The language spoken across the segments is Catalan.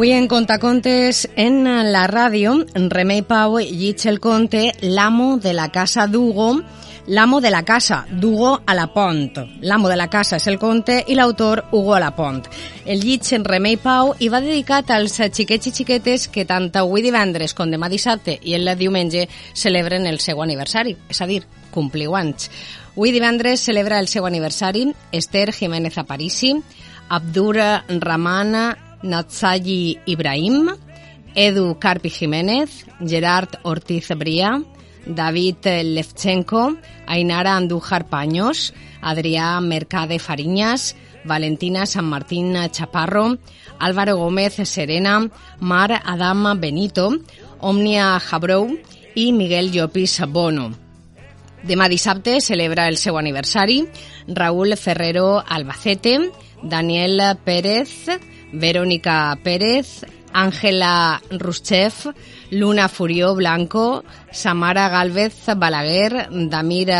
Avui en Contacontes, en la ràdio, Remei Pau llig el conte L'amo de la casa d'Hugo, L'amo de la casa, d'Hugo a la Pont. L'amo de la casa és el conte i l'autor Hugo a la Pont. El llig en Remei Pau i va dedicat als xiquets i xiquetes que tant avui divendres com demà dissabte i el diumenge celebren el seu aniversari, és a dir, compliu anys. Avui divendres celebra el seu aniversari Esther Jiménez Aparici, Abdur Rahman Natsayi Ibrahim, Edu Carpi Jiménez, Gerard Ortiz Bria, David Levchenko, Ainara Andújar Paños, Adrià Mercade Fariñas, Valentina San Martín Chaparro, Álvaro Gómez Serena, Mar Adama Benito, Omnia Jabrou i Miguel Llopis Bono. Demà dissabte celebra el seu aniversari Raúl Ferrero Albacete, Daniel Pérez, Verónica Pérez, Ángela Ruschev, Luna Furió Blanco, Samara Galvez Balaguer, Damir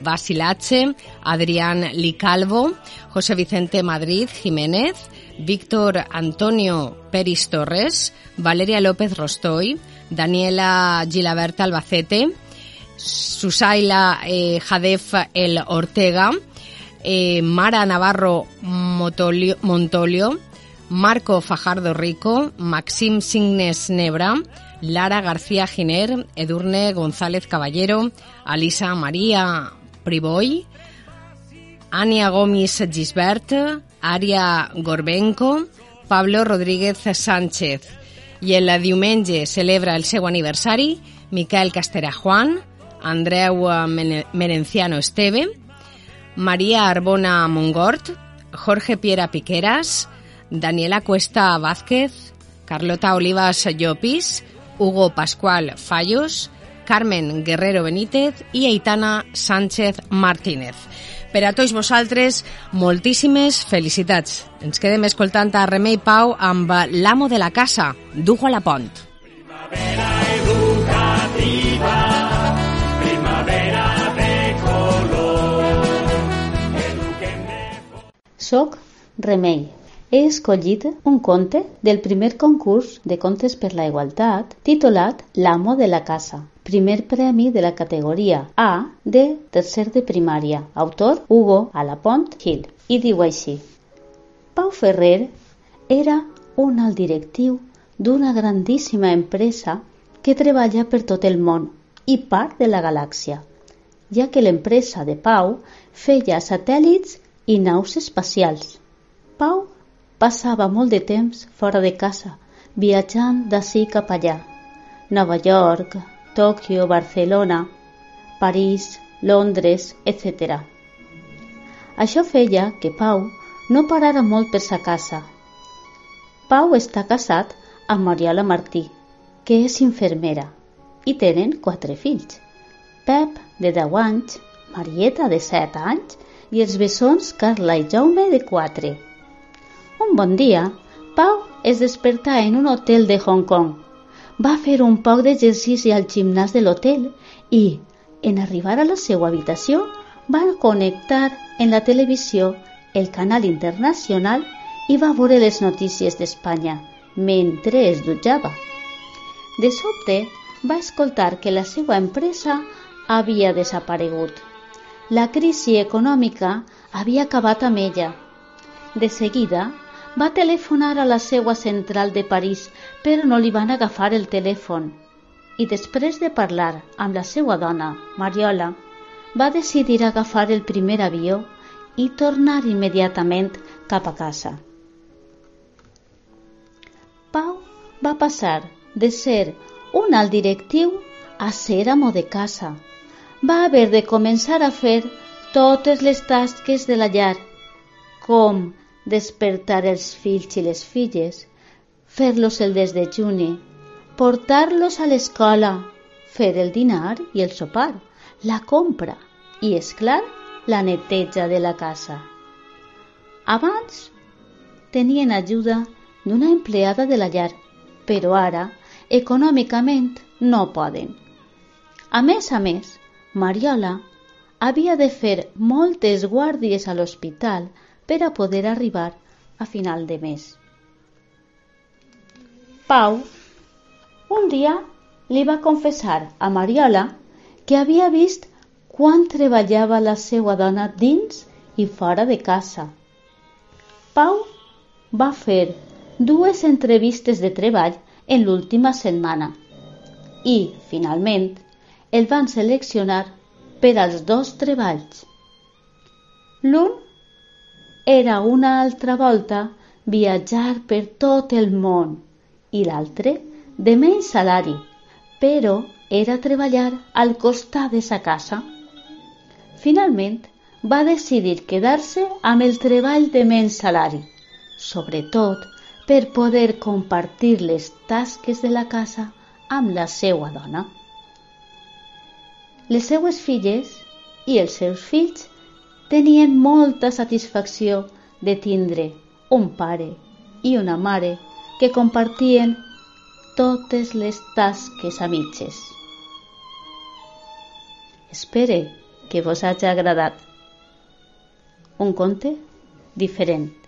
Basilache, Adrián Licalvo, José Vicente Madrid Jiménez, Víctor Antonio Peris Torres, Valeria López Rostoy, Daniela Gilaberta Albacete, Susaila eh, Jadef El Ortega, eh, Mara Navarro Montolio, Marco Fajardo Rico, Maxim Signes Nebra, Lara García Giner, Edurne González Caballero, Alisa María Priboy, Ania Gomis Gisbert, Aria Gorbenco, Pablo Rodríguez Sánchez. I el diumenge celebra el seu aniversari Miquel Castera Juan, Andreu Merenciano Esteve, María Arbona Mongort, Jorge Piera Piqueras, Daniela Cuesta Vázquez, Carlota Olivas Llopis, Hugo Pascual Fallos, Carmen Guerrero Benítez i Aitana Sánchez Martínez. Per a tots vosaltres, moltíssimes felicitats. Ens quedem escoltant a Remei Pau amb l'amo de la casa, Dujo a la Pont. Primavera educativa, primavera de color. Soc Remei he escollit un conte del primer concurs de contes per la igualtat titulat L'amo de la casa, primer premi de la categoria A de tercer de primària, autor Hugo Alapont Gil, i diu així. Pau Ferrer era un alt directiu d'una grandíssima empresa que treballa per tot el món i part de la galàxia, ja que l'empresa de Pau feia satèl·lits i naus espacials. Pau Passava molt de temps fora de casa, viatjant d'ací cap allà. Nova York, Tòquio, Barcelona, París, Londres, etc. Això feia que Pau no parara molt per sa casa. Pau està casat amb Mariola Martí, que és infermera, i tenen quatre fills. Pep, de 10 anys, Marieta, de 7 anys, i els bessons Carla i Jaume, de 4. Bon dia, Pau es despertà en un hotel de Hong Kong. Va fer un poc d'exercici al gimnàs de l'hotel i, en arribar a la seva habitació, va connectar en la televisió el canal internacional i va veure les notícies d'Espanya mentre es dutjava. De sobte, va escoltar que la seva empresa havia desaparegut. La crisi econòmica havia acabat amb ella. De seguida, va telefonar a la seva central de París, però no li van agafar el telèfon. I després de parlar amb la seva dona, Mariola, va decidir agafar el primer avió i tornar immediatament cap a casa. Pau va passar de ser un alt directiu a ser amo de casa. Va haver de començar a fer totes les tasques de la llar, com despertar els fills i les filles, fer-los el desdejuni, portar-los a l'escola, fer el dinar i el sopar, la compra i, és clar, la neteja de la casa. Abans tenien ajuda d'una empleada de la llar, però ara, econòmicament, no poden. A més a més, Mariola havia de fer moltes guàrdies a l'hospital per a poder arribar a final de mes. Pau, un dia li va confessar a Mariola que havia vist quan treballava la seva dona dins i fora de casa. Pau va fer dues entrevistes de treball en l'última setmana i, finalment, el van seleccionar per als dos treballs. L'un era una altra volta viatjar per tot el món i l'altre de menys salari, però era treballar al costat de sa casa. Finalment, va decidir quedar-se amb el treball de menys salari, sobretot per poder compartir les tasques de la casa amb la seva dona. Les seues filles i els seus fills tenien molta satisfacció de tindre un pare i una mare que compartien totes les tasques a mitges. Espere que vos hagi agradat. Un conte diferent.